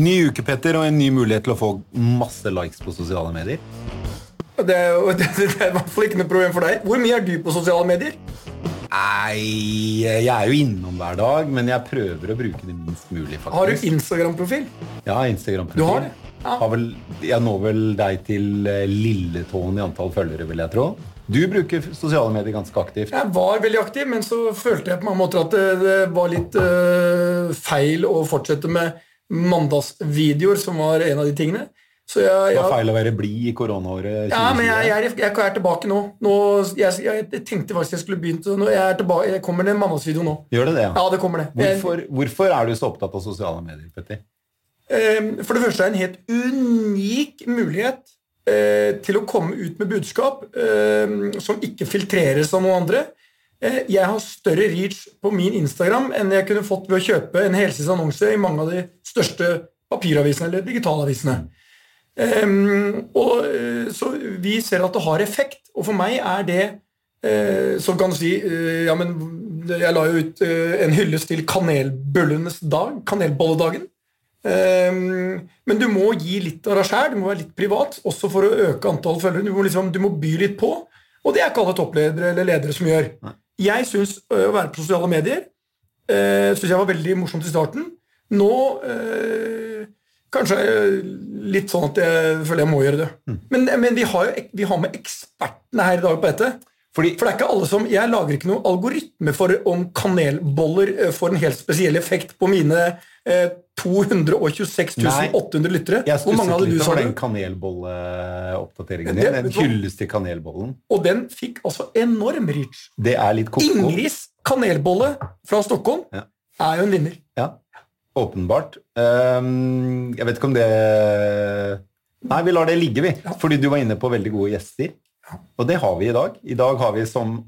Ny uke, Petter, og en ny mulighet til å få masse likes på sosiale medier. Det er, jo- det, det er i hvert fall ikke noe problem for deg. Hvor mye er du på sosiale medier? Nei, jeg er jo innom hver dag, men jeg prøver å bruke det minst mulig, faktisk. Har du Instagram-profil? Ja, Instagram-profil. Du har det? Ja. Har vel, jeg når vel deg til eh, lilletåen i antall følgere, vil jeg tro. Du bruker sosiale medier ganske aktivt. Jeg var veldig aktiv, men så følte jeg på mange måter at det, var litt øh, feil å fortsette med mandagsvideoer, som var en av de tingene. Så jeg, Det var feil å være blid i koronaåret 2020. ja, men jeg, jeg, jeg er tilbake nå. nå jeg, jeg tenkte faktisk jeg skulle begynt nå, jeg, er tilbake, jeg kommer med en mandagsvideo nå. Gjør det det, ja? Ja, det kommer det. Hvorfor, hvorfor er du så opptatt av sosiale medier, Petter? Eh, For det første er det en helt unik mulighet eh, til å komme ut med budskap eh, som ikke filtreres av noen andre. Eh, Jeg har større reach på min Instagram enn jeg kunne fått ved å kjøpe en helsides annonse i mange av de største papiravisene eller digitalavisene. Um, og, eh, så vi ser at det har effekt, og for meg er det eh, så kan du si ja, men Jeg la jo ut en hyllest til kanelbøllenes dag, kanelbolledagen. Um, men du må gi litt av deg sjæl, du må være litt privat, også for å øke antall følgere. Du må, liksom, du må by litt på, og det er ikke alle toppledere eller ledere som gjør. Jeg syns å være på sosiale medier uh, synes jeg var veldig morsomt i starten. Nå eh, kanskje er litt sånn at jeg føler jeg må gjøre det. Men, men vi, har jo, vi har med ekspertene her i dag på dette. Fordi For det er ikke alle som, Jeg lager ikke noen algoritme for om kanelboller eh, får en helt spesiell effekt på mine eh, 226 Nei. 800 lyttere. jeg Hvor mange hadde du, sagt? sa den kanelbolleoppdateringen din. Den En hyllest til kanelbollen. Og den fikk altså enorm reach. Det er litt ko-ko. Ingrids kanelbolle fra Stockholm Ja. er jo en vinner. Ja, åpenbart. Um, jeg vet ikke om det Nei, vi lar det ligge, vi. Fordi du var inne på veldig gode gjester. Og det har vi i dag. I dag har vi som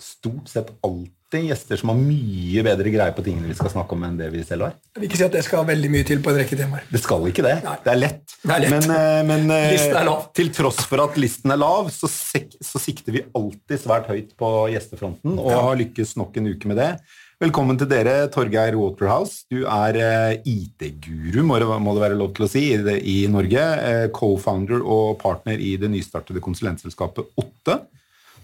stort sett alltid gjester som har mye bedre greie på tingene vi skal snakke om, enn det vi selv har. Jeg vil ikke si at jeg skal veldig mye til på en rekke temaer. Det skal ikke det. Nei. Det er lett. Det er lett. Men, eh, men eh, Listen er lav. til tross for at listen er lav, så, så sikter vi alltid svært høyt på gjestefronten, og har lykkes nok en uke med det. Velkommen til dere, Torgeir Waterhouse. Du er eh, IT-guru, må, det- være lov til å si, i, Norge. Co-founder og partner i det nystartede konsulentselskapet Otte.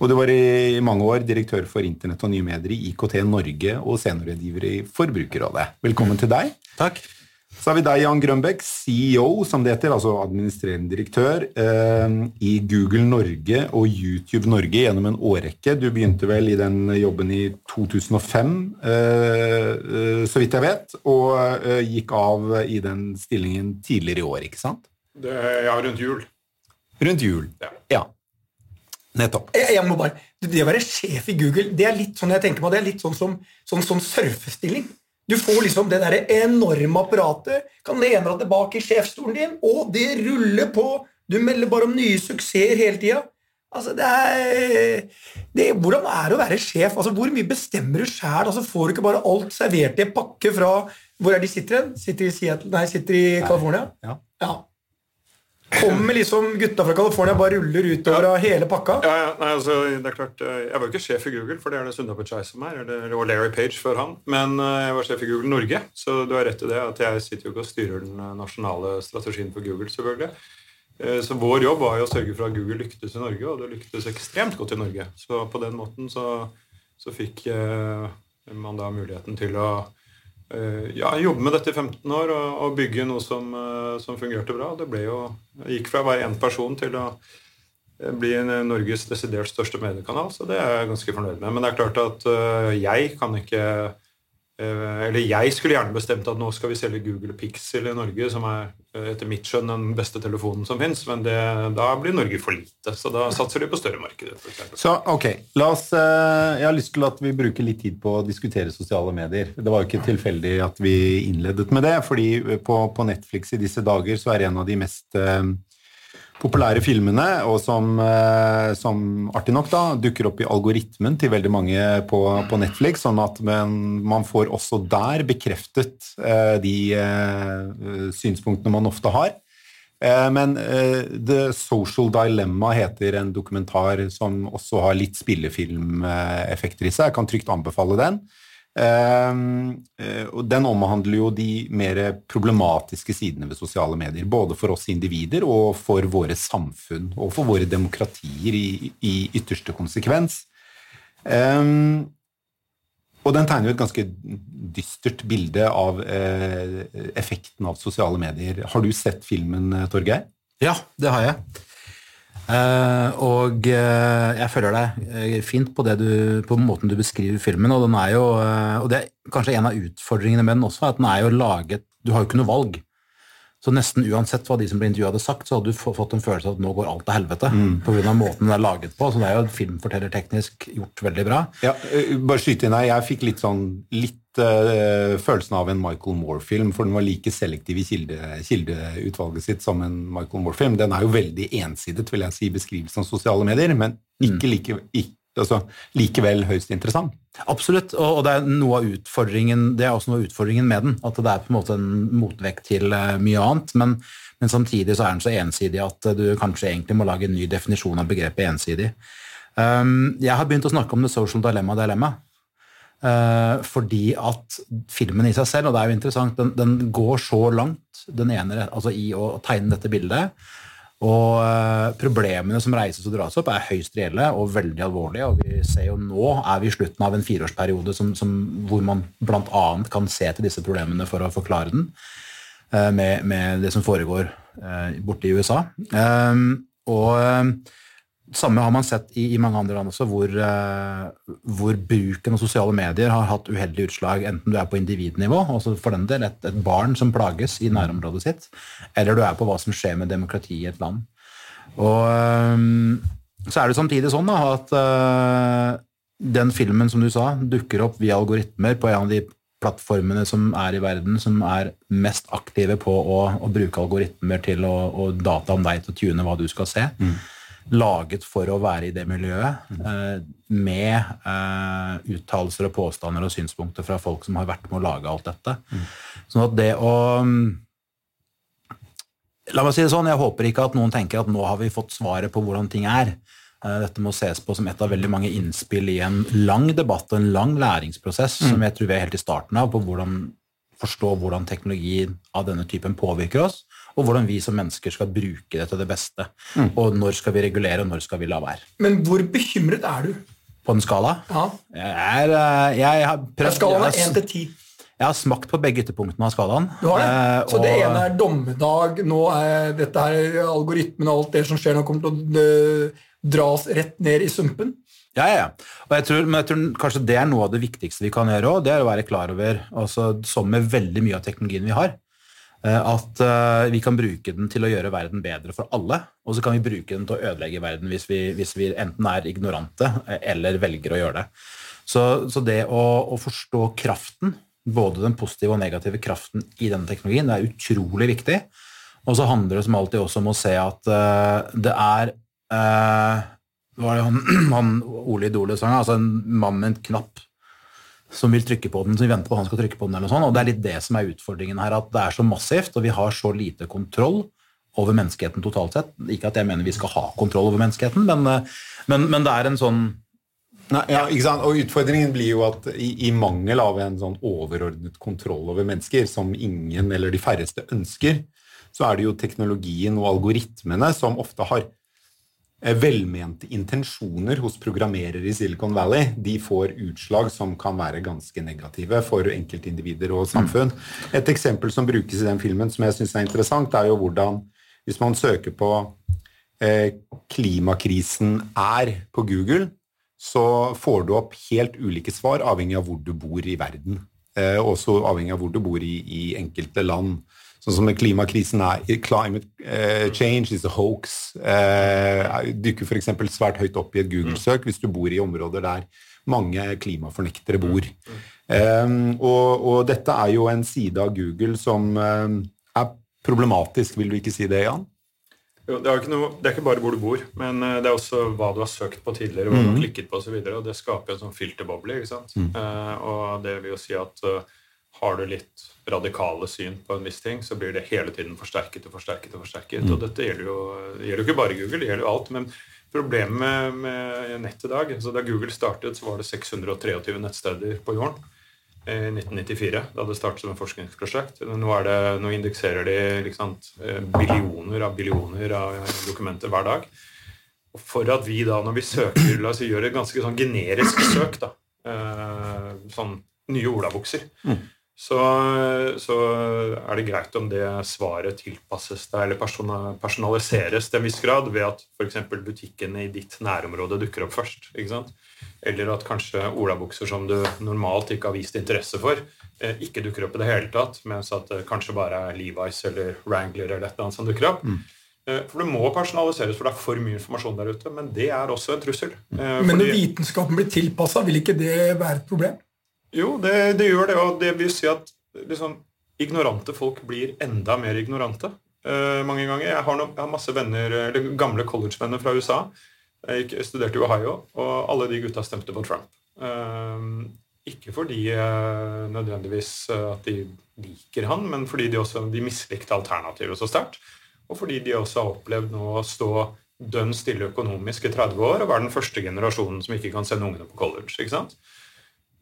Og du var i mange år direktør for internett og nye medier i IKT Norge og seniorrådgiver i Forbrukerrådet. Velkommen til deg. Takk. Så har vi deg, Jan Grønbæk, CEO, som det heter, altså administrerende direktør eh, i Google Norge og YouTube Norge gjennom en årrekke. Du begynte vel i den jobben i 2005, eh, eh, så vidt jeg vet, og eh, gikk av i den stillingen tidligere i år, ikke sant? Det, ja, rundt jul. Rundt jul. Ja. Ja. Nettopp. Jeg, jeg må bare, Det å være sjef i Google det er litt sånn jeg tenker meg, det er litt sånn som sånn, sånn surfestilling. Du får liksom det der enorme apparatet, kan lene deg tilbake i sjefsstolen din, og det ruller på. Du melder bare om nye suksesser hele tida. Altså, det er, det, hvordan er det å være sjef? Altså, Hvor mye bestemmer du sjæl? Altså, får du ikke bare alt servert i en pakke fra Hvor er de sitter hen? Sitter i Seattle? Nei, sitter i California? Ja. Ja. Kommer liksom gutta fra California bare ruller utover av hele pakka? Ja, ja, nei, altså, det er klart, eh, Jeg var jo ikke sjef i Google, for det er det Sunda Pichai som er. Eller, og Larry Page før han. Men eh, jeg var sjef i Google Norge, så du har rett i det. at Jeg sitter jo ikke og styrer den eh, nasjonale strategien for Google. selvfølgelig. Så vår jobb var jo å sørge for at Google lyktes i Norge, og det lyktes ekstremt godt i Norge. Så på den måten så, så fikk man da muligheten til å eh, jeg jobbe med dette i 15 år og, og bygge noe som, eh, som fungerte bra. Det ble jo, gikk fra å være én person til å eh, bli Norges desidert største mediekanal, så det er jeg ganske fornøyd med. Men det er klart at jeg kan ikke Eller jeg skulle gjerne bestemt at nå skal vi selge Google Pixel i Norge, som er eh, etter mitt skjønn den beste telefonen som fins, men det, da blir Norge for lite. Så da satser de på større markeder. Så ok, oss, eh, jeg har lyst til at vi bruker litt tid på å diskutere sosiale medier. Det var jo ikke tilfeldig at vi innledet med det, fordi på, på Netflix i disse dager så er en av de mest eh, populære filmene, og som, eh, som artig nok da, dukker opp i algoritmen til veldig mange på, på Netflix, sånn at man, man får også der bekreftet eh, de eh, synspunktene man ofte har. Eh, Men eh, The Social Dilemma heter en dokumentar som også har litt spillefilmeffekter i seg. Jeg kan trygt anbefale den. Um, og Den omhandler jo de mer problematiske sidene ved sosiale medier. Både for oss individer og for våre samfunn og for våre demokratier i, i ytterste konsekvens. Um, og den tegner jo et ganske dystert bilde av uh, effekten av sosiale medier. Har du sett filmen, Torgeir? Ja, det har jeg. Uh, og uh, jeg følger deg uh, fint på, du, på, måten du beskriver filmen. Og, den er jo, og det er kanskje en av utfordringene med den også, at den er jo laget Du har jo ikke noe valg. Så nesten uansett hva de som ble intervjua hadde sagt, så hadde du fått en følelse av at nå går alt til helvete. Mm. Pga. måten den er laget på. Så det er jo filmfortellerteknisk gjort veldig bra. Ja, bare skyte inn her. Jeg fikk litt sånn litt uh, følelsen av en Michael Moore-film, for den var like selektiv i kilde, kildeutvalget sitt som en Michael Moore-film. Den er jo veldig ensidet, vil jeg si, beskrivelsen av sosiale medier, men ikke mm. like, ikke, altså, likevel høyst interessant. Absolutt, og, det er noe av utfordringen det er også noe av utfordringen med den. At det er på en måte en motvekt til uh, mye annet. men men samtidig så er den så ensidig at du kanskje egentlig må lage en ny definisjon av begrepet ensidig. Um, jeg har begynt å snakke om the social dilemma dilemma. Uh, fordi at filmen i seg selv, og det er jo interessant, den, den går så langt den ene, altså i å tegne dette bildet. Og uh, problemene som reises og dras opp, er høyst reelle og veldig alvorlige. Og vi ser jo nå er vi i slutten av en fireårsperiode som, som, hvor man bl.a. kan se til disse problemene for å forklare den, uh, med, med, det som foregår borte i USA. og samme har man sett i, i, mange andre land også, hvor, uh, hvor, bruken av sosiale medier har hatt uheldige utslag, enten du er på individnivå, altså for den del et, et, barn som plages i nærområdet sitt, eller du er på hva som skjer med demokrati i et land. Og um, så er det samtidig sånn da, at uh, den filmen som du sa, dukker opp via algoritmer på en av de plattformene som er i verden som er mest aktive på å, å bruke algoritmer til å, å data om deg til å tune hva du skal se. Mm laget for å være i det miljøet, eh, med eh, uttalelser og påstander og synspunkter fra folk som har vært med å lage alt dette. Mm. Sånn at det å mm, La meg si det sånn, jeg håper ikke at noen tenker at nå har vi fått svaret på hvordan ting er. Eh, dette må ses på som et av veldig mange innspill i en lang debatt og en lang læringsprosess mm. som jeg tror vi er helt i starten av, på hvordan forstå hvordan teknologi av denne typen påvirker oss og hvordan vi som mennesker skal bruke det til det beste. Mm. Og når skal vi regulere, og når skal vi la være. Men hvor bekymret er du? På en skala? Ja. Jeg, er, eh, jeg har prøvd Skalaen er én til ti. Jeg har smakt på begge ytterpunktene av skalaen. Du har det? Eh, Så og... det ene er dommedag, nå er dette her algoritmen og alt det som skjer nå, kommer til å eh, dras rett ned i sumpen? Ja, ja. Og jeg tror, men jeg tror kanskje det er noe av det viktigste vi kan gjøre òg. Det er å være klar over, altså, som med veldig mye av teknologien vi har, at eh, vi kan bruke den til å gjøre verden bedre for alle, og så kan vi bruke den til å ødelegge verden hvis vi, hvis vi enten er ignorante eh, eller velger å gjøre det. Så, så det å, å, forstå kraften, både den positive og negative kraften i denne teknologien, det er utrolig viktig. Og så handler det som alltid også om å se at det er uh, var det han, han Ole Idole sang? Altså en mann med en knapp som vil trykke på den, som vi venter på han skal trykke på den. eller noe sånt, og Det er litt det som er utfordringen her, at det er så massivt, og vi har så lite kontroll over menneskeheten totalt sett. Ikke at jeg mener vi skal ha kontroll over menneskeheten, men, eh, men, men det er en sånn Nei, ja, ikke sant? Og Utfordringen blir jo at i, i, mangel av en sånn overordnet kontroll over mennesker, som ingen eller de færreste ønsker, så er det jo teknologien og algoritmene som ofte har velmente intensjoner hos programmerere i Silicon Valley de får utslag som kan være ganske negative for enkeltindivider og samfunn. Et eksempel som brukes i den filmen som jeg syns er interessant, er jo hvordan hvis man søker på eh, 'klimakrisen er' på Google, så får du opp helt ulike svar avhengig av hvor du bor i verden. Eh, også avhengig av hvor du bor i, i enkelte land. Sånn som klimakrisen er Climate uh, change is a hoax. Uh, dukker f.eks. svært høyt opp i et Google-søk hvis du bor i områder der mange klimafornektere bor. Um, og, og, dette er jo en side av Google som um, er problematisk, vil du ikke si det, Jan? Jo, det, er noe, det, er ikke bare hvor du bor, men det er også hva du har søkt på tidligere. hva du har mm. klikket på og, så videre, og Det skaper en sånn filterboble. ikke sant? Mm. Uh, og det vil jo si at har du litt radikale syn på en viss ting, så blir det hele tiden forsterket og forsterket. Og forsterket. Mm. Og dette gjelder jo, gjelder jo, ikke bare Google, det gjelder jo alt. Men problemet med, med nett i dag så Da Google startet, så var det 623 nettsteder på jorden. i 1994, da det startet som et forskningsprosjekt. Nå, det, nå indekserer de liksom, billioner av billioner av dokumenter hver dag. Og for at vi da, når vi søker, la oss gjøre gjør et ganske sånn generisk søk, da, eh, sånn nye olabukser, mm. Så, så, er det greit om det svaret tilpasses deg eller personaliseres til en viss grad ved at f.eks. butikkene i ditt nærområde dukker opp først. Eller at kanskje olabukser som du normalt ikke har vist interesse for, eh, ikke dukker opp i det hele tatt, mens at det kanskje bare er Levi's eller Wrangler eller et eller annet som dukker opp. Mm. Eh, for det må personaliseres, for det er for mye informasjon der ute. Men det er også en trussel. Eh, men når vitenskapen blir tilpassa, vil ikke det være et problem? Jo, det, det gjør det. Og det vil si at liksom, ignorante folk blir enda mer ignorante uh, mange ganger. Jeg har, no, jeg har masse venner, eller gamle college-venner fra USA. Jeg studerte i Ohio, og alle de gutta stemte på Trump. Uh, ikke fordi uh, nødvendigvis at de liker han, men fordi de også de mislikte alternativet så sterkt. Og fordi de også har opplevd nå å stå dønn stille økonomisk i 30 år og være den første generasjonen som ikke kan sende ungene på college. ikke sant?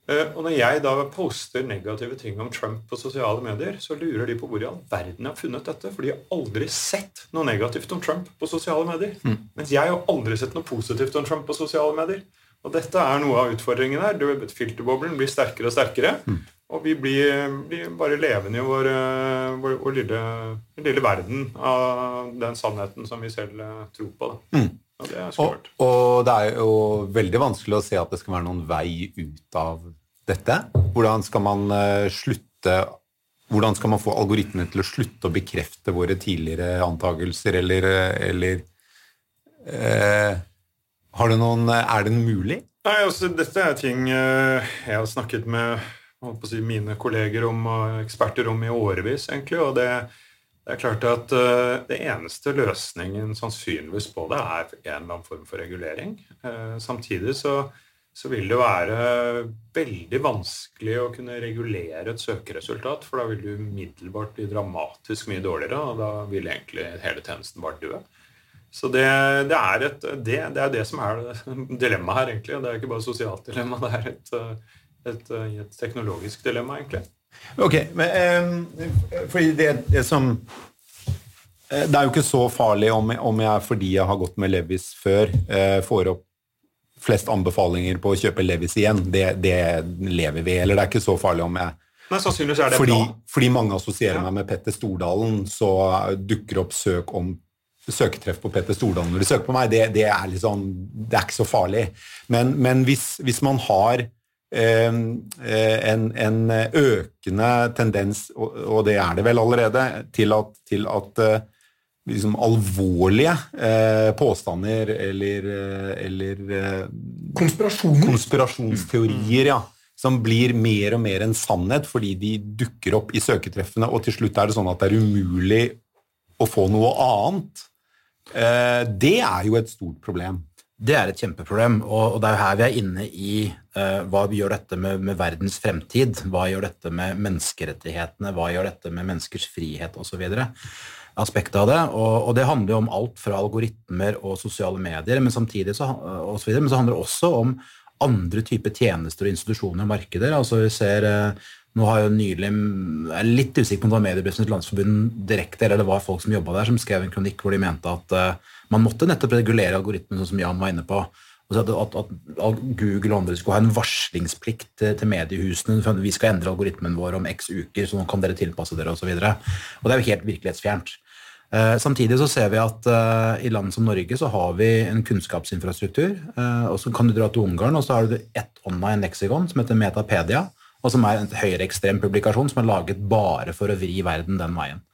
Eh, og når jeg da poster negative ting om Trump på sosiale medier, så lurer de på hvor i all verden jeg har funnet dette. For de har aldri sett noe negativt om Trump på sosiale medier. Mm. Mens jeg har aldri sett noe positivt om Trump på sosiale medier. Og dette er noe av utfordringen her. Filterboblen blir sterkere og sterkere. Mm. Og vi blir, blir, bare levende i vår, eh, vår, vår lille, lille, verden av den sannheten som vi selv eh, tror på. Mm. Og, det og, og, det er jo veldig vanskelig å se at det skal være noen vei ut av dette. Hvordan skal man uh, slutte Hvordan skal man få algoritmene til å slutte å bekrefte våre tidligere antakelser, eller, eller eh, har det noen, Er det mulig? Nei, altså, Dette er ting jeg har snakket med si, mine kolleger om, og eksperter om i årevis, egentlig. Og det, det er klart at uh, det eneste løsningen sannsynligvis på det er en eller annen form for regulering. Uh, samtidig så, så, vil det være veldig vanskelig å kunne regulere et søkeresultat, for da vil du umiddelbart bli dramatisk mye dårligere, og da vil egentlig hele tjenesten bare dø. Så det, det, er et, det, det, er det som er dilemmaet her, egentlig. Det er ikke bare et sosialt dilemma, det er et et, et teknologisk dilemma, egentlig. Ok, men eh, fordi det, det, som eh, Det er jo ikke så farlig om, om jeg fordi jeg har gått med Levis før, eh, får opp flest anbefalinger på å kjøpe Levis igjen. Det, det, lever vi. Eller det er ikke så farlig om jeg men sannsynligvis er det fordi, bra. Fordi mange assosierer ja. meg med Petter Stordalen, så dukker opp søk om søketreff på Petter Stordalen når de søker på meg. Det, det, er, liksom, det er ikke så farlig. Men, men hvis, hvis man har en, en, økende tendens, og det er det vel allerede, til at, til at eh, liksom alvorlige eh, påstander eller, eller konspirasjonsteorier ja, som blir mer og mer en sannhet fordi de dukker opp i søketreffene, og til slutt er det sånn at det er umulig å få noe annet. Det er jo et stort problem. Det er et kjempeproblem, og det er jo her vi er inne i uh, hva gjør dette med, med, verdens fremtid? Hva gjør dette med menneskerettighetene? Hva gjør dette med menneskers frihet osv.? Aspektet av det. Og, og, det handler jo om alt fra algoritmer og sosiale medier, men samtidig så, og så videre, men så handler det også om andre typer tjenester og institusjoner og markeder. Altså vi ser uh, nå har jo nylig, Jeg er litt usikker på om det var Mediebedriftenes Landsforbund direkte, eller det var folk som jobba der, som skrev en kronikk hvor de mente at uh, man måtte nettopp regulere algoritmen, sånn som Jan var inne på. At, at, at, Google og andre skulle ha en varslingsplikt til, til mediehusene. For vi skal endre algoritmen vår om x uker, så nå kan dere tilpasse dere osv. Det er jo helt virkelighetsfjernt. Eh, samtidig så ser vi at eh, i land som Norge så har vi en kunnskapsinfrastruktur. Eh, og Så kan du dra til Ungarn, og så har du ett online leksikon som heter Metapedia, og som er en høyreekstrem publikasjon som er laget bare for å vri verden den veien.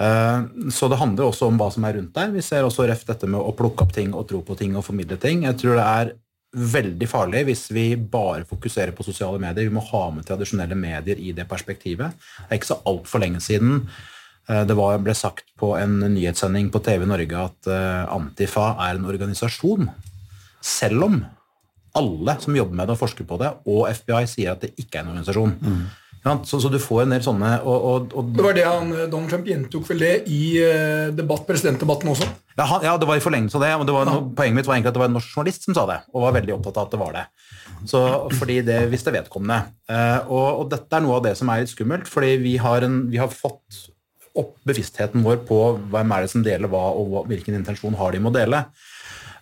Eh, så det handler også om hva som er rundt der. Vi ser også ref dette med å plukke opp ting og tro på ting og formidle ting. Jeg tror det er veldig farlig hvis vi bare fokuserer på sosiale medier. Vi må ha med tradisjonelle medier i det perspektivet. Det er ikke så altfor lenge siden eh, det var, ble sagt på en nyhetssending på TV Norge at eh, Antifa er en organisasjon. Selv om alle som jobber med det og forsker på det, og FBI sier at det ikke er en organisasjon. Mm. Så, så, du får en del sånne og, og, og, Det var det han, eh, Donald Trump gjentok vel det i uh, debatt, presidentdebatten også? Ja, han, ja, det var i forlengelse av det. og det var, ja. Poenget mitt var egentlig at det var en norsk journalist som sa det, og var veldig opptatt av at det var det. Så, fordi det visste vedkommende. Uh, og, og, dette er noe av det som er litt skummelt, fordi vi har, en, vi har fått opp bevisstheten vår på hvem er det som deler hva, og hvilken intensjon har de med å dele.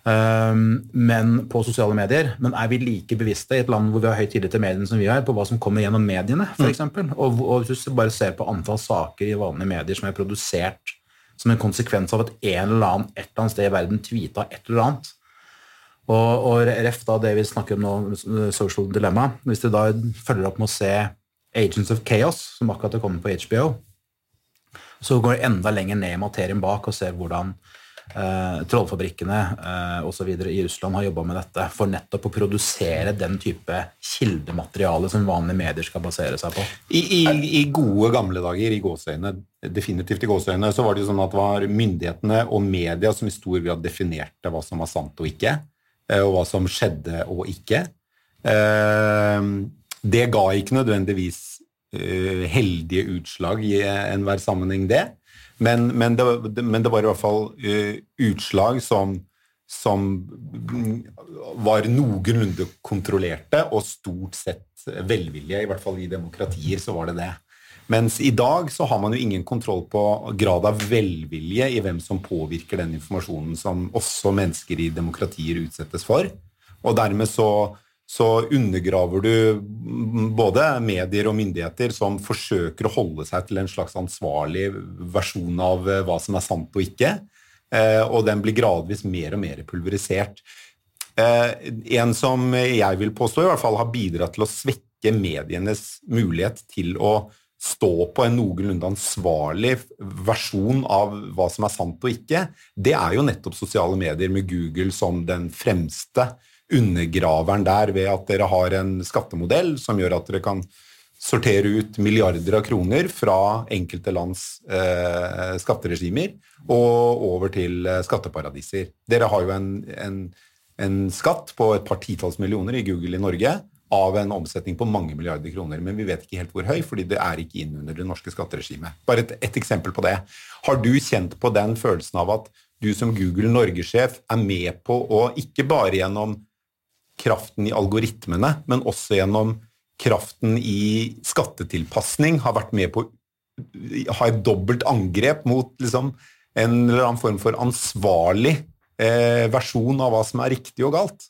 Ehm, men på sosiale medier. Men er vi like bevisste i et land hvor vi har høy tillit til mediene som vi har, på hva som kommer gjennom mediene, f.eks.? Mm. Og, og hvis du bare ser på antall saker i vanlige medier som er produsert som en konsekvens av at en eller annen et eller annet sted i verden tweeta et eller annet. Og, og ref da det vi snakker om nå, social dilemma, hvis du da følger opp med å se Agents of Chaos, som akkurat har kommet på HBO, så går det enda lenger ned i materien bak og ser hvordan eh, trollfabrikkene eh, osv. i Russland har jobba med dette for nettopp å produsere den type kildemateriale som vanlige medier skal basere seg på. I, i, i gode, gamle dager, i gåseøyne, definitivt i gåseøyne, så var det jo sånn at det var myndighetene og media som i stor grad definerte hva som var sant og ikke, eh, og hva som skjedde og ikke. Eh, det ga ikke nødvendigvis eh, heldige utslag i enhver sammenheng, det. Men, men, det, men, det, var i hvert fall uh, utslag som, som var noenlunde kontrollerte, og stort sett velvilje. I hvert fall i demokratier så var det det. Mens i dag så har man jo ingen kontroll på grad av velvilje i hvem som påvirker den informasjonen som også mennesker i demokratier utsettes for. Og dermed så så undergraver du både medier og myndigheter som forsøker å holde seg til en slags ansvarlig versjon av eh, hva som er sant og ikke, eh, og den blir gradvis mer og mer pulverisert. Eh, en som jeg vil påstå i hvert fall har bidratt til å svekke medienes mulighet til å stå på en noenlunde ansvarlig versjon av hva som er sant og ikke, det er jo nettopp sosiale medier med Google som den fremste undergraveren der ved at dere har en skattemodell som gjør at dere kan sortere ut milliarder av kroner fra enkelte lands eh, skatteregimer og over til eh, skatteparadiser. Dere har jo en, en, en, skatt på et par titalls millioner i Google i Norge av en omsetning på mange milliarder kroner, men vi vet ikke helt hvor høy, fordi det er ikke inn under det norske skatteregimet. Bare et, et eksempel på det. Har du kjent på den følelsen av at du som Google Norge-sjef er med på å ikke bare gjennom kraften i algoritmene, men også gjennom kraften i skattetilpasning, har vært med på å ha et dobbelt angrep mot liksom, en eller annen form for ansvarlig eh, versjon av hva som er riktig og galt.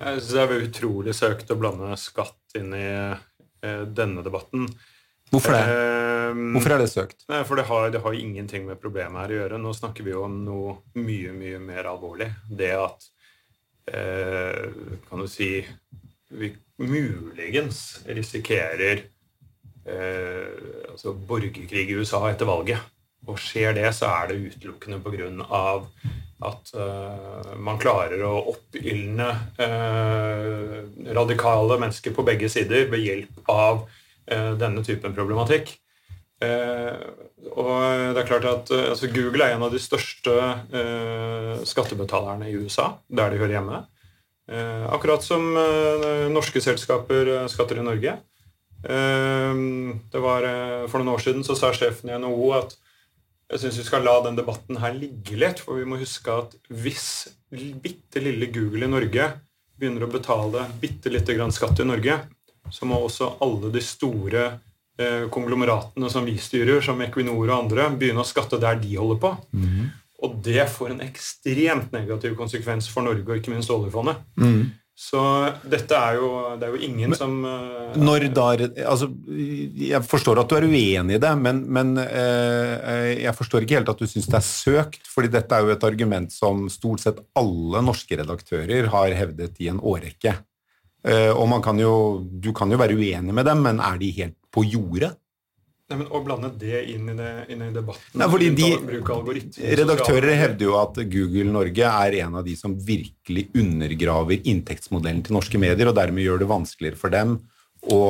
Jeg synes Det er utrolig søkt å blande skatt inn i eh, denne debatten. Hvorfor det? Eh, Hvorfor er det søkt? Nei, for det har, det har ingenting med problemet her å gjøre. Nå snakker vi jo om noe mye, mye mer alvorlig. Det at kan du si vi muligens risikerer eh, altså borgerkrig i USA etter valget. Og skjer det, så er det utelukkende pga. at eh, man klarer å oppildne eh, radikale mennesker på begge sider ved hjelp av uh, denne typen problematikk. Og det er klart at altså Google er en av de største skattebetalerne i USA, der de hører hjemme. Eh, akkurat som eh, norske selskaper eh, skatter i Norge. Det var, For noen år siden så sa sjefen i NHO at jeg syns vi skal la den debatten her ligge litt. For vi må huske at hvis bitte lille Google i Norge begynner å betale bitte lite grann skatt i Norge, så må også alle de store konglomeratene som vi styrer, som Equinor og andre, begynne å skatte der de holder på. Mm. Og det får en ekstremt negativ konsekvens for Norge, og ikke minst oljefondet. Mm. Så dette er jo, det er jo ingen men, som uh, Når da altså, Jeg forstår at du er uenig i det, men, men uh, jeg forstår ikke helt at du syns det er søkt. fordi dette er jo et argument som stort sett alle norske redaktører har hevdet i en årrekke. Uh, og man kan jo, du kan jo være uenig med dem, men er de helt på jordet? Nei, men Å blande det inn i, det, inn i debatten Nei, fordi de, Redaktører hevder jo at Google Norge er en av de som virkelig undergraver inntektsmodellen til norske medier, og dermed gjør det vanskeligere for dem å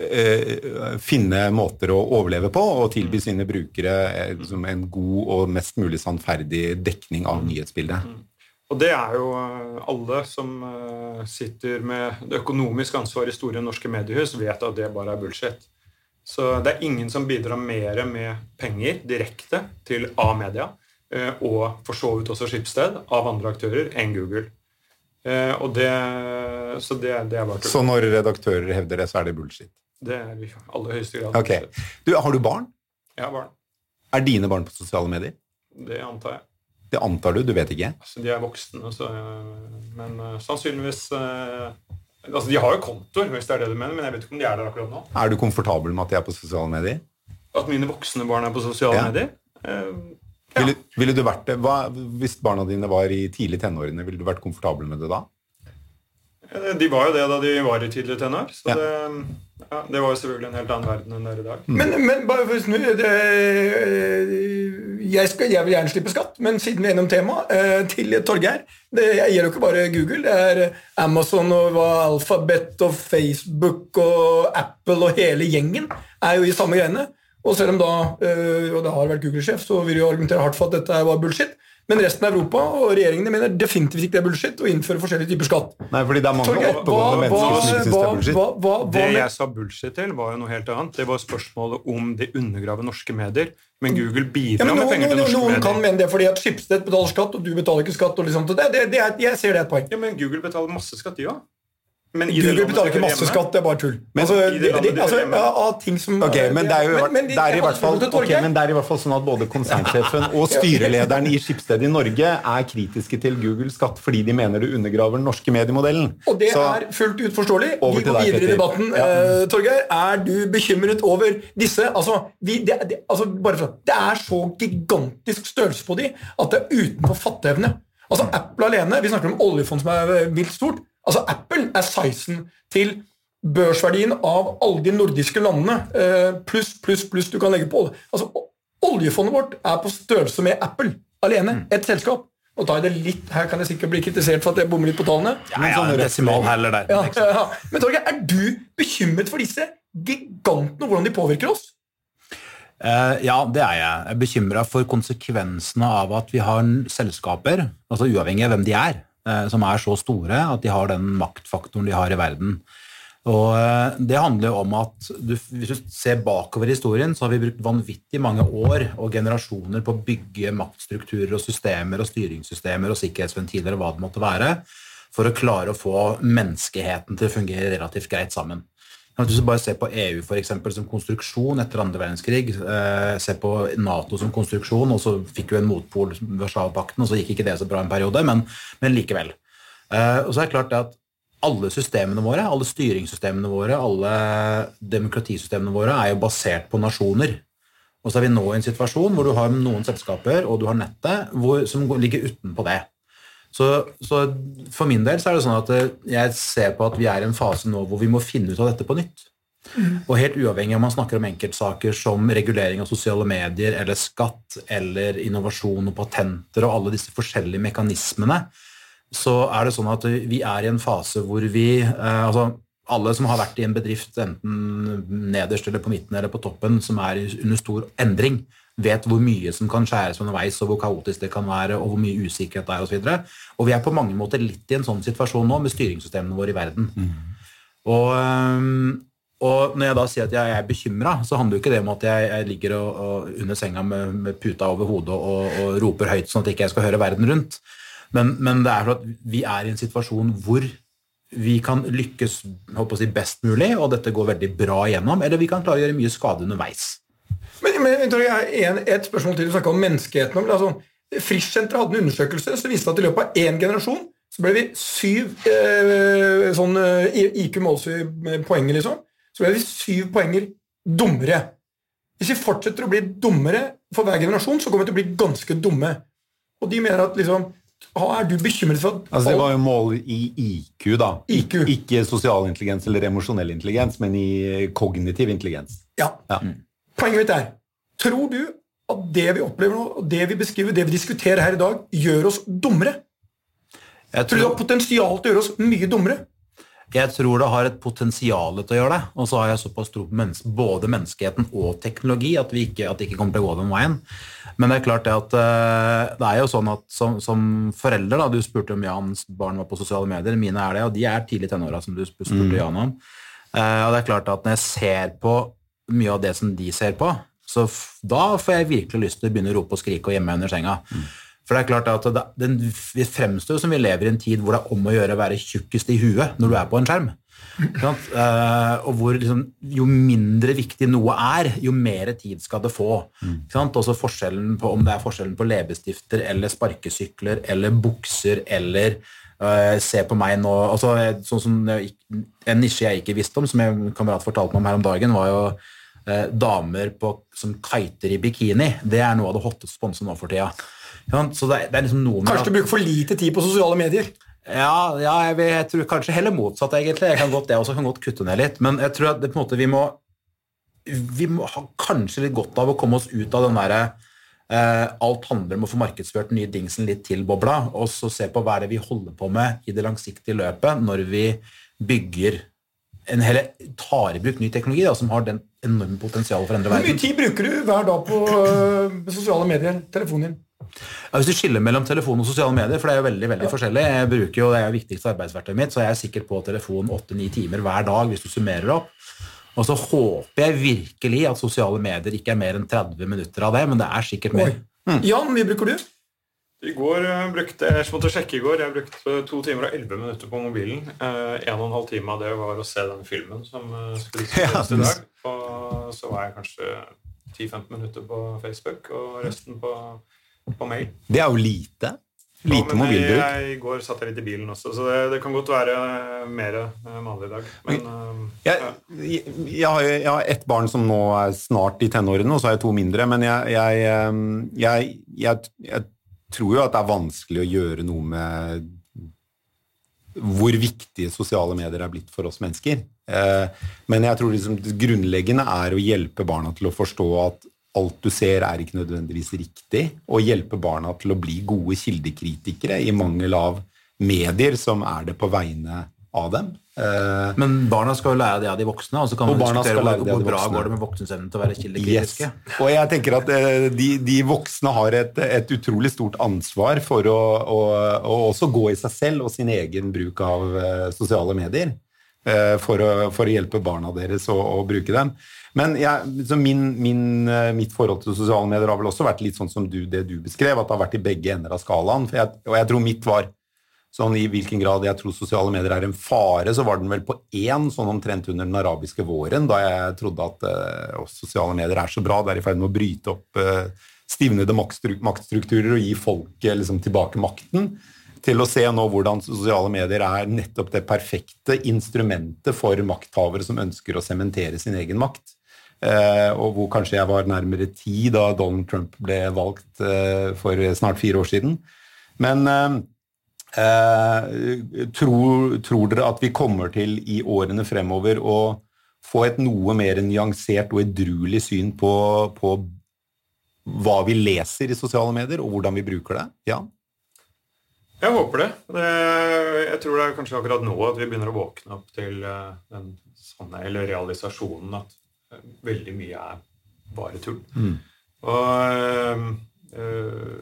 eh, finne måter å overleve på og tilby mm. sine brukere eh, en god og mest mulig sannferdig dekning av mm. nyhetsbildet. Mm. Og det er jo eh, alle som eh, sitter med det økonomiske ansvaret i store norske mediehus, vet at det bare er bullshit. Så det er ingen som bidrar mer med penger direkte til A-media, eh, og for så vidt også Skipsted, av andre aktører enn Google. Og det, så det, det er bare Så når redaktører hevder det, så er det bullshit? Det er i aller høyeste grad. Okay. Du, har du barn? Jeg har barn. Er dine barn på sosiale medier? Det antar jeg. Det antar du? Du vet ikke? Altså, de er voksne, så, men uh, sannsynligvis uh, altså, De har jo kontoer, hvis det er det du mener, men jeg vet ikke om de er der akkurat nå. Er du komfortabel med at de er på sosiale medier? At mine voksne barn er på sosiale ja. medier? Uh, ja. ville, ville, du vært det? Hva, hvis barna dine var i tidlig tenårene, ville du vært komfortabel med det da? De var jo det da de var i tidlig tenår. Så ja. det, ja, det var jo selvfølgelig en helt annen verden enn det er i dag. Men, men bare for å snu det, jeg, skal, jeg, vil gjerne slippe skatt, men siden vi er innom temaet, eh, til Torgeir Jeg gjelder jo ikke bare Google. Det er Amazon og Alphabet og Facebook og Apple og hele gjengen er jo i samme greiene. Og selv om da, eh, og det har vært Google-sjef, så vil jeg argumentere hardt for at dette var bullshit. Men resten av Europa og regjeringene mener definitivt ikke det er bullshit å innføre forskjellige typer skatt. Nei, fordi det er mange oppegående mennesker som ikke syns det er bullshit. Hva, hva, hva, det jeg sa bullshit til, var jo noe helt annet. Det var spørsmålet om det undergraver norske medier. Men Google bidrar ja, men med penger til norske noen medier. Noen kan mene det fordi at Schibsted betaler skatt, og du betaler ikke skatt. og liksom, det, det, det er, Jeg ser det er et poeng. Ja, Men Google betaler masse skatt, de òg. Men Google betaler ikke masse skatt, det er bare tull. Men, altså, de, de, altså, ja, av ting som okay, men, det er jo, men, men, det er i hvert fall, okay, men det er i hvert fall sånn at både konsernsjefen og styrelederen i Skipsted i Norge er kritiske til Google skatt fordi de mener det undergraver den norske mediemodellen. Og det Så, er fullt ut forståelig. Vi går videre i debatten. Ja. Uh, Torgeir, er du bekymret over disse altså, vi, det, det, altså, bare for, det er så gigantisk størrelse på de at det er utenfor fatteevne. Altså, Apple alene, Vi snakker om oljefond som er vilt stort. Altså, Apple er sizen til børsverdien av alle de nordiske landene, eh, pluss, pluss, pluss du kan legge på. Altså, Oljefondet vårt er på størrelse med Apple alene. Mm. Et selskap. Og da er det litt, Her kan jeg sikkert bli kritisert for at jeg bommer litt på tallene. Ja, ja, sånn desimal heller der. Ja, ja. Men Torgeir, er du bekymret for disse gigantene og hvordan de påvirker oss? Uh, ja, det er jeg. Jeg er bekymra for konsekvensene av at vi har selskaper, altså uavhengig av hvem de er, som er så store at de har den maktfaktoren de har i verden. Og eh, Det handler jo om at du, Hvis du ser bakover i historien, så har vi brukt vanvittig mange år og generasjoner på å bygge maktstrukturer og systemer og styringssystemer og sikkerhetsventiler og hva det måtte være, for å klare å få menneskeheten til å fungere relativt greit sammen. Hvis du bare ser på EU for eksempel, som konstruksjon etter andre verdenskrig, eh, se på Nato som konstruksjon, og så fikk du en motpol, Warszawapakten, og så gikk ikke det så bra en periode, men, men likevel. Eh, og så er det klart at alle systemene våre, alle styringssystemene våre, alle demokratisystemene våre er jo basert på nasjoner. Og så er vi nå i en situasjon hvor du har noen selskaper og du har nettet hvor, som ligger utenpå det. Så, så, for min del så er det sånn at eh, jeg ser på at vi er i en fase nå hvor vi må finne ut av dette på nytt. Mm. Og helt uavhengig om man snakker om enkeltsaker som regulering av sosiale medier eller skatt eller innovasjon og patenter og alle disse forskjellige mekanismene, så er det sånn at vi er i en fase hvor vi eh, altså alle som har vært i en bedrift enten nederst eller på midten eller på toppen, som er under stor endring, vet hvor mye som kan skjæres underveis, og hvor kaotisk det kan være, og hvor mye usikkerhet det er osv. Og, så og vi er på mange måter litt i en sånn situasjon nå med styringssystemene våre i verden. Mm. Og, og, når jeg da sier at jeg er bekymra, så handler jo ikke det om at jeg, jeg ligger og, og under senga med, med, puta over hodet og, roper høyt sånn at jeg ikke skal høre verden rundt. Men, men det er for at vi er i en situasjon hvor vi kan lykkes si, best mulig, og dette går veldig bra igjennom, eller vi kan klare å gjøre mye skade underveis. Men, men en, Et spørsmål til. Du snakka om menneskeheten. Altså, Frischsenteret hadde en undersøkelse som viste at i løpet av én generasjon så ble vi syv eh, sånn eh, IQ måles i poenger, liksom. Så ble vi syv poenger dummere. Hvis vi fortsetter å bli dummere for hver generasjon, så kommer vi til å bli ganske dumme. Og de mener at liksom er du bekymret for at altså, Det var jo mål i IQ, da. IQ. Ikke sosial intelligens eller emosjonell intelligens, men i kognitiv intelligens. Ja. ja. Poenget mitt er Tror du at det vi opplever nå, og det vi beskriver, det vi diskuterer her i dag, gjør oss dummere? Jeg tror, tror du det har potensial til å gjøre oss mye dummere? Jeg tror det har et potensial til å gjøre det, og så har jeg såpass tro på menneske, både menneskeheten og teknologi at, vi ikke, at det ikke kommer til å gå den veien. Men det er klart det at eh, det er jo sånn at som, som forelder da, Du spurte om Jans barn var på sosiale medier. Mine er det, og de er tidlig i tenåra, som du spurte Mm. Jan om. Eh, og det er klart at når jeg ser på mye av det som de ser på, så da får jeg virkelig lyst til å begynne å rope og skrike og gjemme under senga. For det er klart at det, den, Vi fremstår som vi lever i en tid hvor det er om å gjøre å være tjukkest i huet når du er på en skjerm. Uh. Og hvor liksom, Jo mindre viktig noe er, jo mer tid skal det få. Sant? Også forskjellen på, Om det er forskjellen på leppestifter eller sparkesykler eller bukser eller uh, Se på meg nå altså, sånn som En nisje jeg ikke visste om, som en kamerat fortalte meg om her om dagen, var jo eh, damer på, som kiter i bikini. Det er noe av det hotteste sponset nå for tida. Ja. Så det, det er liksom noe med Kanskje du bruker for lite tid på sosiale medier? ja, ja jeg, vil- jeg tror kanskje heller motsatt, egentlig. Jeg kan godt, jeg også kan godt kutte ned litt. Men jeg tror at det, på en måte, vi må vi må ha kanskje litt godt av å komme oss ut av den derre eh, alt handler om å få markedsført den nye dingsen litt til bobla, og så se på hva er det vi holder på med i det langsiktige løpet når vi bygger en heller tar i bruk ny teknologi da, som har den enorme potensialet for å endre verden. Hvor mye tid bruker du hver dag på øh, sosiale medier? Telefonen din? Ja, hvis du skiller mellom telefon og sosiale medier, for det er jo veldig veldig forskjellig Jeg bruker jo, Det er jo viktigste arbeidsverktøyet mitt, så jeg er sikkert på telefon 8-9 timer hver dag hvis du summerer opp. Og så håper jeg virkelig at sosiale medier ikke er mer enn 30 minutter av det, men det er sikkert mer. Mm. Jan, mye bruker du? I går eh, brukte jeg måtte sjekke i går, jeg brukte to timer og elleve minutter på mobilen. Eh, en og en halv time av det var å se den filmen som eh, skulle spilles i dag. Og så var jeg kanskje 10-15 minutter på Facebook, og resten på, på mail. Det er jo lite. Lite Ja, mobilbruk. Jeg, I går satt jeg litt i bilen også, så det, det kan godt være mer vanlig i dag. Men Jeg, jeg, jeg, har, jeg har ett barn som nå er snart i tenårene, og så har jeg to mindre. Men jeg, tror jo at det er vanskelig å gjøre noe med hvor viktige sosiale medier er blitt for oss mennesker. Eh, Men jeg tror liksom det grunnleggende er å hjelpe barna til å forstå at alt du ser, er ikke nødvendigvis riktig, og hjelpe barna til å bli gode kildekritikere i mangel av medier som er det på vegne av dem. Eh, Men barna skal jo lære det av de voksne, og så kan Og man diskutere hvor, hvor bra voksne. går det med voksnes evne til å være Yes. Og jeg tenker at eh, de, de voksne har et, et utrolig stort ansvar for å, å, å også gå i seg selv og sin egen bruk av eh, sosiale medier. For å, for å hjelpe barna deres å, å bruke dem. Men jeg, så min, min, mitt forhold til sosiale medier har vel også vært litt sånn som du, det du beskrev, at det har vært i begge ender av skalaen. Jeg, og jeg tror mitt var sånn i hvilken grad jeg tror sosiale medier er en fare, så var den vel på én, sånn omtrent under den arabiske våren, da jeg trodde at uh, sosiale medier er så bra, det er i ferd med å bryte opp uh, stivnede maktstrukturer og gi folket liksom, tilbake makten, til å se nå hvordan sosiale medier er nettopp det perfekte instrumentet for makthavere som ønsker å sementere sin egen makt. Uh, og hvor kanskje jeg var nærmere ti da Donald Trump ble valgt uh, for snart fire år siden. Men eh, Eh, tror, tror dere at vi kommer til i årene fremover å få et noe mer nyansert og edruelig syn på, på hva vi leser i sosiale medier, og hvordan vi bruker det? Ja. jeg håper det. det. Jeg tror det er kanskje akkurat nå at vi begynner å våkne opp til eh, den sanne, eller realisasjonen at eh, veldig mye er bare tull. Og øh, eh, eh,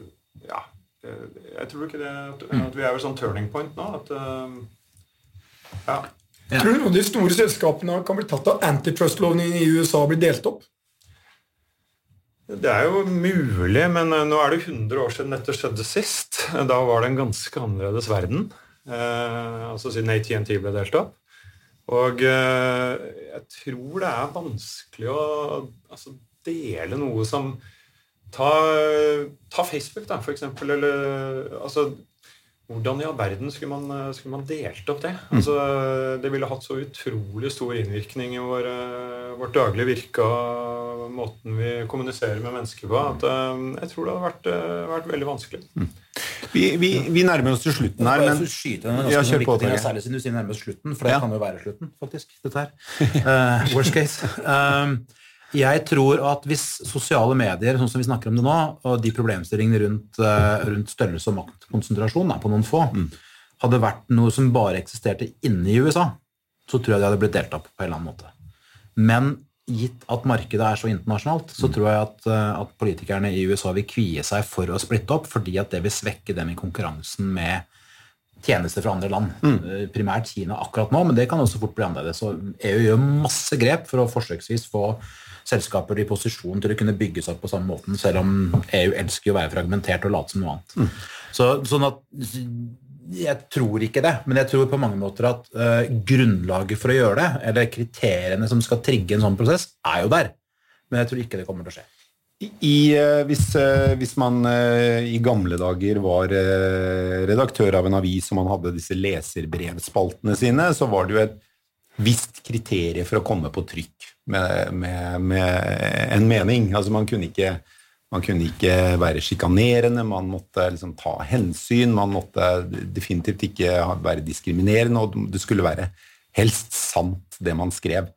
Jeg tror ikke det at, at vi er ved sånn turning point nå. At eh, ja. Ja. Tror du noen av de store selskapene kan bli tatt av antitrust-loven i USA og bli delt opp? Det er jo mulig, men eh, nå er det 100 år siden dette skjedde sist. Da var det en ganske annerledes verden. Eh, altså siden ATNT ble delt opp. Og eh, jeg tror det er vanskelig å altså, dele noe som Ta, ta Facebook, da, for eksempel. Eller altså hvordan i all verden skulle man, skulle man delt opp det? Altså, det ville hatt så utrolig stor innvirkning i vår, vårt daglige virke og måten vi kommuniserer med mennesker på, at eh, jeg tror det hadde vært, eh, vært veldig vanskelig. Vi, vi, vi nærmer oss til slutten her, men skyte inn Ja, kjør på, ting, særlig siden du sier nærmest slutten, for det Ja. kan jo være slutten, faktisk, dette her. Uh, worst case. Um, jeg tror at hvis sosiale medier, sånn som vi snakker om det nå, og de problemstillingene rundt, eh, rundt størrelse og maktkonsentrasjon da, på noen få, Mm. hadde vært noe som bare eksisterte inne i USA, så tror jeg de hadde blitt delt opp på en eller annen måte. Men gitt at markedet er så internasjonalt, så tror jeg at, eh, at politikerne i USA vil kvie seg for å splitte opp, fordi at det vil svekke dem i konkurransen med tjenester fra andre land. Mm. Primært Kina akkurat nå, men det kan også fort bli annerledes. Så EU gjør masse grep for å forsøksvis få selskaper i posisjon til å kunne bygge seg opp på samme måten, selv om EU elsker å være fragmentert og late som noe annet. Så, sånn at jeg tror ikke det, men jeg tror på mange måter at uh, grunnlaget for å gjøre det, eller kriteriene som skal trigge en sånn prosess, er jo der. Men jeg tror ikke det kommer til å skje. I, eh, hvis, eh, hvis man i gamle dager var redaktør av en avis og man hadde disse leserbrevspaltene sine, så var det jo et visst kriterium for å komme på trykk med, med, med en mening. Altså man kunne ikke, man kunne ikke være sjikanerende, man måtte liksom ta hensyn, man måtte definitivt ikke være diskriminerende, og det skulle være helst sant, det man skrev.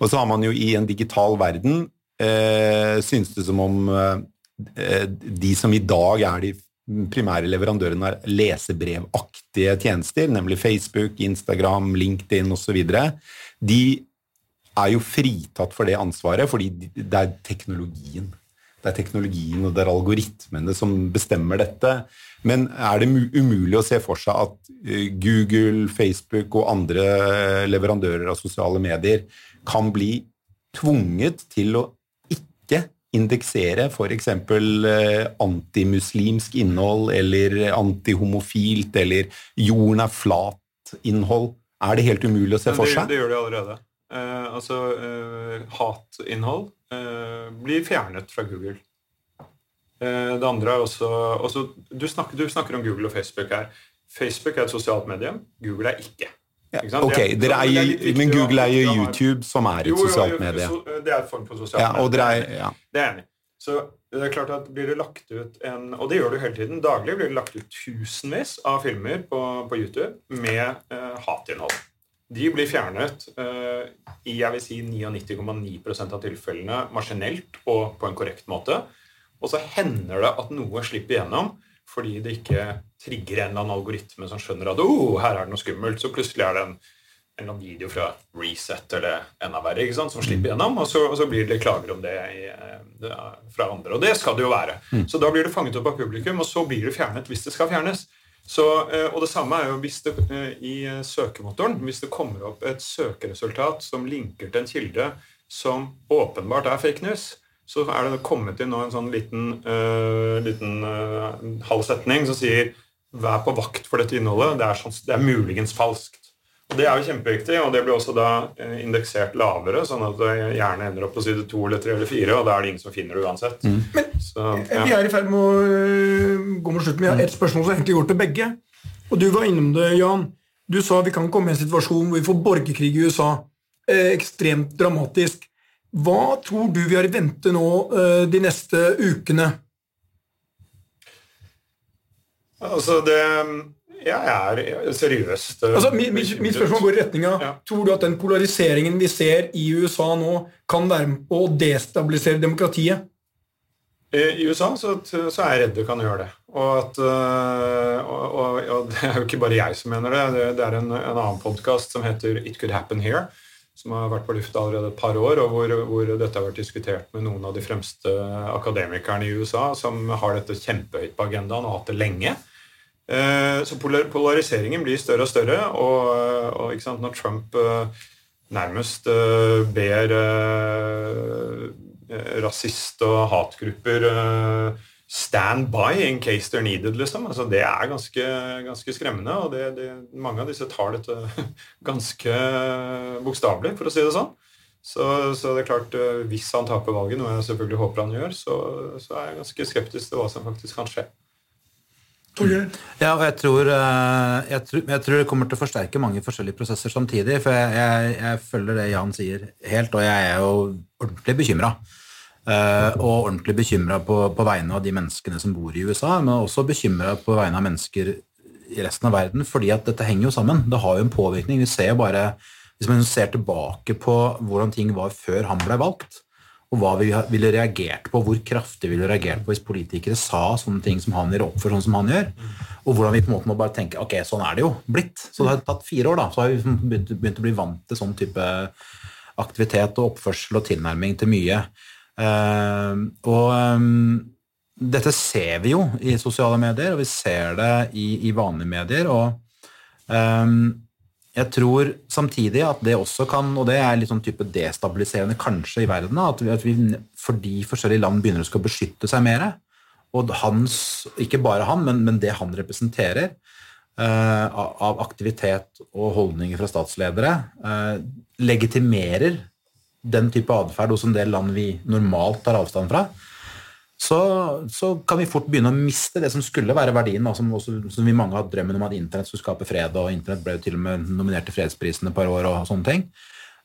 Og så har man jo i en digital verden eh, synes det som om eh, de som i dag er de primære leverandørene av lesebrevaktige tjenester, nemlig Facebook, Instagram, LinkedIn osv., de er jo fritatt for det ansvaret, fordi det er teknologien. Det er teknologien og det er algoritmene som bestemmer dette. Men er det umulig å se for seg at eh, Google, Facebook og andre eh, leverandører av sosiale medier kan bli tvunget til å ikke indeksere f.eks. Eh, antimuslimsk innhold eller antihomofilt eller jorden er flat-innhold? Er det helt umulig å se for for det, seg? det gjør de allerede. Eh, altså, eh, hatinnhold eh, blir fjernet fra Google. Eh, det andre er også, også du, snakker, du snakker om Google og Facebook her. Facebook er et sosialt medie. Google er ikke. Ja, Ikke ok, Det er- er viktig men Google er jo YouTube, som er et Jo, sosialt medie. Det er en form for sosialt Ja, medie. ja. Det er enig. Så det er klart at blir det lagt ut en Og det gjør du hele tiden. Daglig blir det lagt ut tusenvis av filmer på, på YouTube med eh, hatinnhold. De blir fjernet uh, i jeg vil si 99,9% av tilfellene maskinelt og på en korrekt måte. Og så hender det at noe slipper igjennom fordi det ikke trigger en eller annen algoritme som skjønner at oh, her er det noe skummelt. Så plutselig er det en, en video fra Reset eller enda verre ikke sant, som slipper igjennom, og så, og så blir det klager om det, i, eh, det er fra andre. Og det skal det jo være. Så da blir det fanget opp av publikum, og så blir det fjernet hvis det skal fjernes. Så, eh, og det samme er jo hvis det, eh, i eh, søkemotoren. Hvis det kommer opp et søkeresultat som linker til en kilde som åpenbart er fake news, så er det kommet inn nå en sånn liten, uh, liten uh, halv setning som sier Vær på vakt for dette innholdet. Det er, sånn, det er muligens falskt. Det er jo kjempeviktig, og det blir også da eh, indeksert lavere, sånn at det gjerne ender opp på side to eller tre eller fire, og da er det ingen som finner det uansett. Så, Vi er i ferd med å gå mot slutten. Vi har et spørsmål som egentlig går til begge. Og du var innom det, Jan. Du sa vi kan komme i en situasjon hvor vi får borgerkrig i USA. Eh, ekstremt dramatisk. Hva tror du vi har i vente nå eh, de neste ukene? Altså, det Jeg er seriøst eh, Altså, mitt, spørsmål går i retning av Ja. Tror du at den polariseringen vi ser i USA nå, kan være med på å destabilisere demokratiet? I USA så, så er jeg redd det kan gjøre det. Og, at, øh, og, og, og det er jo ikke bare jeg som mener det. Det, det er en, en annen podkast som heter It Could Happen Here, som har vært på lufta allerede et par år, og hvor, hvor dette har vært diskutert med noen av de fremste akademikerne i USA, som har dette kjempehøyt på agendaen og hatt det lenge. Eh, Så polariseringen blir større og større, og, og ikke sant, når Trump eh, nærmest eh, ber eh, eh, rasist- og hatgrupper eh, stand by in case they're needed, liksom. Altså, det er ganske, ganske skremmende, og det, det, mange av disse tar dette ganske bokstavelig, for å si det sånn. Så, så det er klart, eh, hvis han taper valget, noe jeg selvfølgelig håper han gjør, så, så er jeg ganske skeptisk til hva som faktisk kan skje. Ja, og jeg tror, eh, jeg, tror, jeg tror det kommer til å forsterke mange forskjellige prosesser samtidig. For jeg, jeg, følger det Jan sier helt, og jeg er jo ordentlig bekymra. og ordentlig bekymra på, på vegne av de menneskene som bor i USA, men også bekymra på vegne av mennesker i resten av verden, fordi at dette henger jo sammen. Det har jo en påvirkning. Vi ser jo bare, Hvis man ser tilbake på hvordan ting var før han ble valgt, og hva vi ville reagert på, hvor kraftig vi ville reagert på hvis politikere sa sånne ting som han gjør, for sånn som han gjør. Og hvordan vi på en måte må bare tenke ok, sånn er det jo blitt. Så det har tatt fire år, da. Så har vi begynt, begynt å bli vant til sånn type aktivitet og oppførsel og tilnærming til mye. Uh, og um, dette ser vi jo i sosiale medier, og vi ser det i, i vanlige medier. og um, jeg tror samtidig at det også kan, og det er litt sånn type destabiliserende kanskje i verden, at vi, at vi fordi forskjellige land begynner å skal beskytte seg mer, og hans, ikke bare han, men, men det han representerer uh, av aktivitet og holdninger fra statsledere, uh, legitimerer den type atferd hos en del land vi normalt tar avstand fra, så, så, kan vi fort begynne å miste det som skulle være verdien, som, også, som, vi mange har drømmen om at internett skulle skape fred, og internett ble jo til og med nominert til fredsprisen et par år og sånne ting.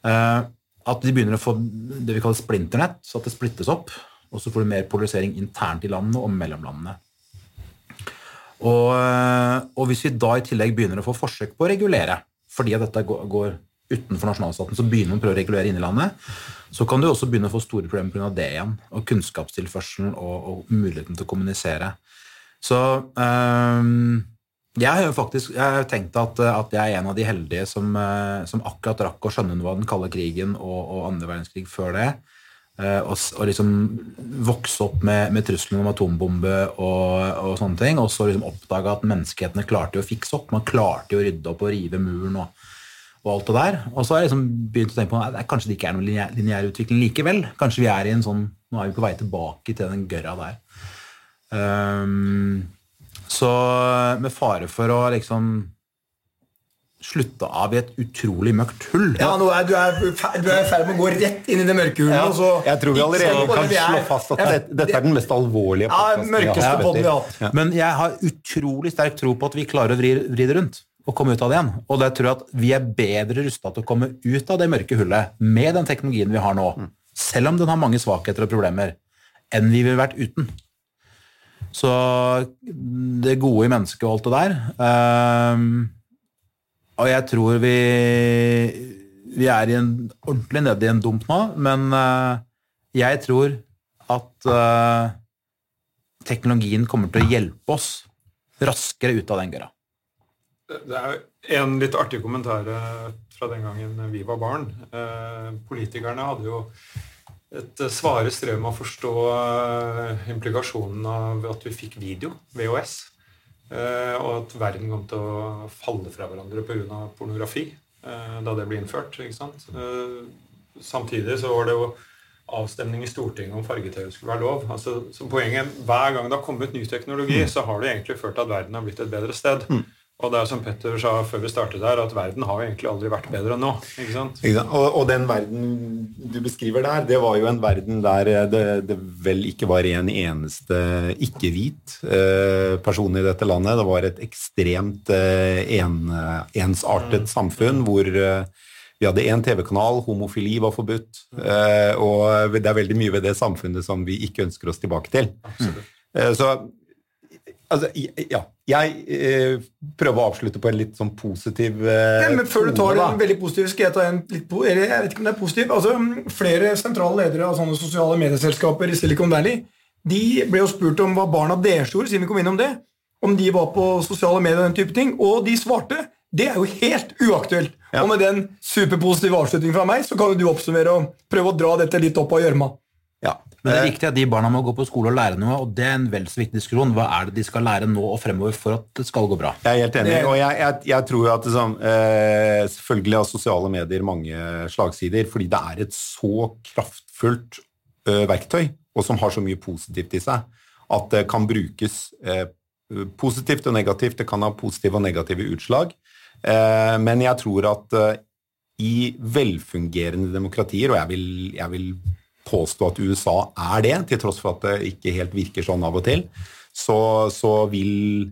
Uh, at de begynner å få det vi kaller splinternett, så at det splittes opp. Og så får du mer polarisering internt i landene og mellom landene. Og, eh, og, hvis vi da i tillegg begynner å få forsøk på å regulere, fordi at dette går, går utenfor nasjonalstaten, så begynner man å prøve å regulere inni landet, så kan du også begynne å få store problemer pga. det igjen. Og kunnskapstilførselen og, og, muligheten til å kommunisere. Så um, jeg har jo faktisk jeg har tenkt at, at, jeg er en av de heldige som, uh, som akkurat rakk å skjønne noe av den kalde krigen og, og andre verdenskrig før det. Uh, og, og, liksom vokse opp med, med trusselen om atombombe og, og sånne ting. Og så liksom oppdage at menneskehetene klarte å fikse opp. Man klarte å rydde opp og rive muren. og og alt det der. Og så har jeg liksom begynt å tenke på at kanskje det ikke er noen lineær, utvikling likevel. Kanskje vi er i en sånn Nå er vi på vei tilbake til den gørra der. Um, så med fare for å liksom slutte av i et utrolig mørkt hull. Ja, nå er, Du er i ferd med å gå rett inn i det mørke hullet. Ja, så, jeg tror vi allerede kan slå fast at dette, dette er den mest alvorlige podkasten ja, vi har hatt. Ja. Men jeg har utrolig sterk tro på at vi klarer å vri, vri det rundt å komme ut av det igjen. Og det tror jeg at vi er bedre rusta til å komme ut av det mørke hullet med den teknologien vi har nå, mm. selv om den har mange svakheter og problemer, enn vi ville vært uten. Så det gode i mennesket og alt det der um, Og jeg tror vi vi er i en, ordentlig nede i en dump nå, men uh, jeg tror at uh, teknologien kommer til å hjelpe oss raskere ut av den gøra. Det er en litt artig kommentar eh, fra den gangen vi var barn. Eh, politikerne hadde jo et eh, svare strev med å forstå implikasjonen av at vi fikk video, VHS, og at verden kom til å falle fra hverandre pga. pornografi da det ble innført. Samtidig så var det jo avstemning i Stortinget om farge-TV skulle være lov. Altså, så poenget, Hver gang det har kommet ny teknologi, mm. så har det egentlig ført til at verden har blitt et bedre sted. Mm. Og det er som Petter sa før vi startet her, at verden har jo egentlig aldri vært bedre enn nå. ikke sant? Ikke Og, og, den verden du beskriver der, det var jo en verden der det, det vel ikke var en eneste ikke-hvit eh, person i dette landet. Det var et ekstremt eh, en, ensartet mm. samfunn hvor eh, vi hadde én TV-kanal, homofili var forbudt. Eh, og det er veldig mye ved det samfunnet som vi ikke ønsker oss tilbake til. Absolutt. Eh, så Altså, ja. Jeg eh, prøver å avslutte på en litt sånn positiv eh, ja, men Før du tar en veldig positiv, skal jeg ta en litt eller jeg vet ikke om det er positiv. Altså, flere sentrale ledere av sånne sosiale medieselskaper i Silicon Valley de ble jo spurt om hva barna deres gjorde, siden vi kom innom det. Om de var på sosiale medier og den type ting. Og de svarte. Det er jo helt uaktuelt. Ja. Og med den superpositive avslutningen fra meg, så kan du oppsummere og prøve å dra dette litt opp av gjørma. Men det er viktig at de barna må gå på skole og lære noe, og det er en vel så viktig diskusjon. Hva er det de skal lære nå og fremover for at det skal gå bra? Jeg er helt enig, og jeg, jeg, jeg tror at det sånn, eh, Selvfølgelig har sosiale medier mange slagsider, fordi det er et så kraftfullt eh, verktøy, og som har så mye positivt i seg, at det kan brukes eh, positivt og negativt. Det kan ha positive og negative utslag. Eh, men jeg tror at eh, i velfungerende demokratier, og jeg vil, jeg vil påstå at USA er det, til tross for at det ikke helt virker sånn av og til, så, så vil,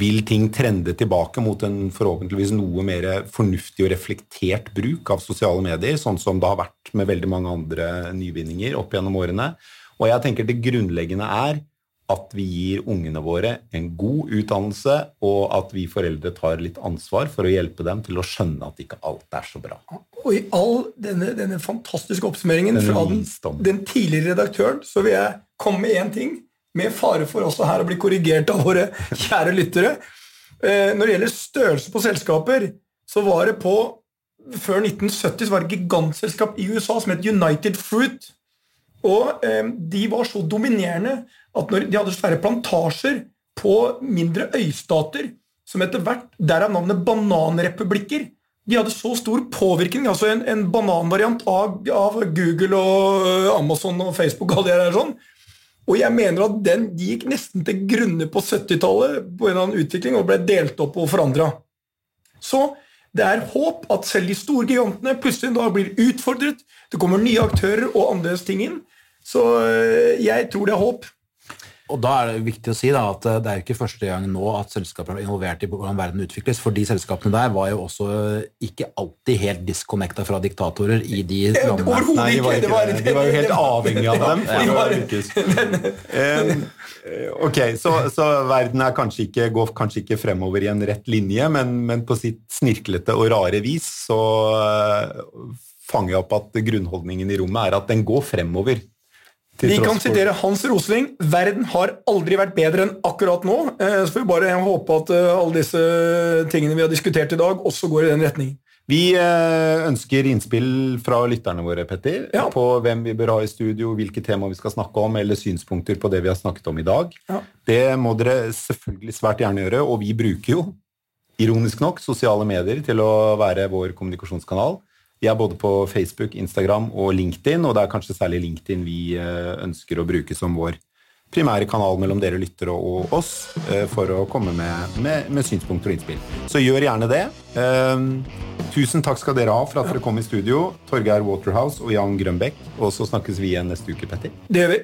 vil ting trende tilbake mot en forhåpentligvis noe mer fornuftig og reflektert bruk av sosiale medier, sånn som det har vært med veldig mange andre nyvinninger opp gjennom årene. Og jeg tenker det grunnleggende er at vi gir ungene våre en god utdannelse, og at vi foreldre tar litt ansvar for å hjelpe dem til å skjønne at ikke alt er så bra. Og i all denne, denne fantastiske oppsummeringen fra den, den tidligere redaktøren, så vil jeg komme med én ting, med fare for også her å bli korrigert av våre kjære lyttere. Eh, når det gjelder størrelse på selskaper, så var det på Før 1970 så var det et gigantselskap i USA som het United Fruit. Og eh, de var så dominerende at når de hadde svære plantasjer på mindre øystater, som etter hvert Derav navnet bananrepublikker. De hadde så stor påvirkning, altså en, en bananvariant av, av Google og øh, Amazon og Facebook og det der sånn. Og jeg mener at den gikk nesten til grunne på 70-tallet på en eller annen utvikling og ble delt opp og forandra. Så det er håp at selv de store gigantene plutselig da blir utfordret. Det kommer nye aktører og annerledes ting inn. Så øh, jeg tror det er håp. Og da er det viktig å si da, at det er jo ikke første gang nå at selskaper er involvert i hvordan verden utvikles, for de selskapene der var jo også ikke alltid helt disconnecta fra diktatorer i de Eh, landene. Overhodet Nei, de var, ikke. Det de var jo helt avhengig av dem. for å var- lykkes. Um, ok, så, så verden er kanskje ikke, går kanskje ikke fremover i en rett linje, men, men på sitt snirklete og rare vis så uh, fanger jeg opp at grunnholdningen i rommet er at den går fremover. Vi kan sitere Hans Rosling. Verden har aldri vært bedre enn akkurat nå. Eh, Så får vi bare håpe at eh, alle disse tingene vi har diskutert i dag, også går i den retningen. Vi eh, ønsker innspill fra lytterne våre, Petter, Ja. på hvem vi bør ha i studio, hvilke tema vi skal snakke om, eller synspunkter på det vi har snakket om i dag. Ja. Det må dere selvfølgelig svært gjerne gjøre, og vi bruker jo, ironisk nok, sosiale medier til å være vår kommunikasjonskanal. Vi er både på Facebook, Instagram og LinkedIn, og det er kanskje særlig LinkedIn vi eh, ønsker å bruke som vår primære kanal mellom dere lyttere og oss eh, for å komme med, med, med synspunkter og innspill. Så gjør gjerne det. Eh, tusen takk skal dere ha for at dere kom i studio, Torgeir Waterhouse og Jan Grønbekk. Og så snakkes vi igjen neste uke, Petter. Det gjør vi.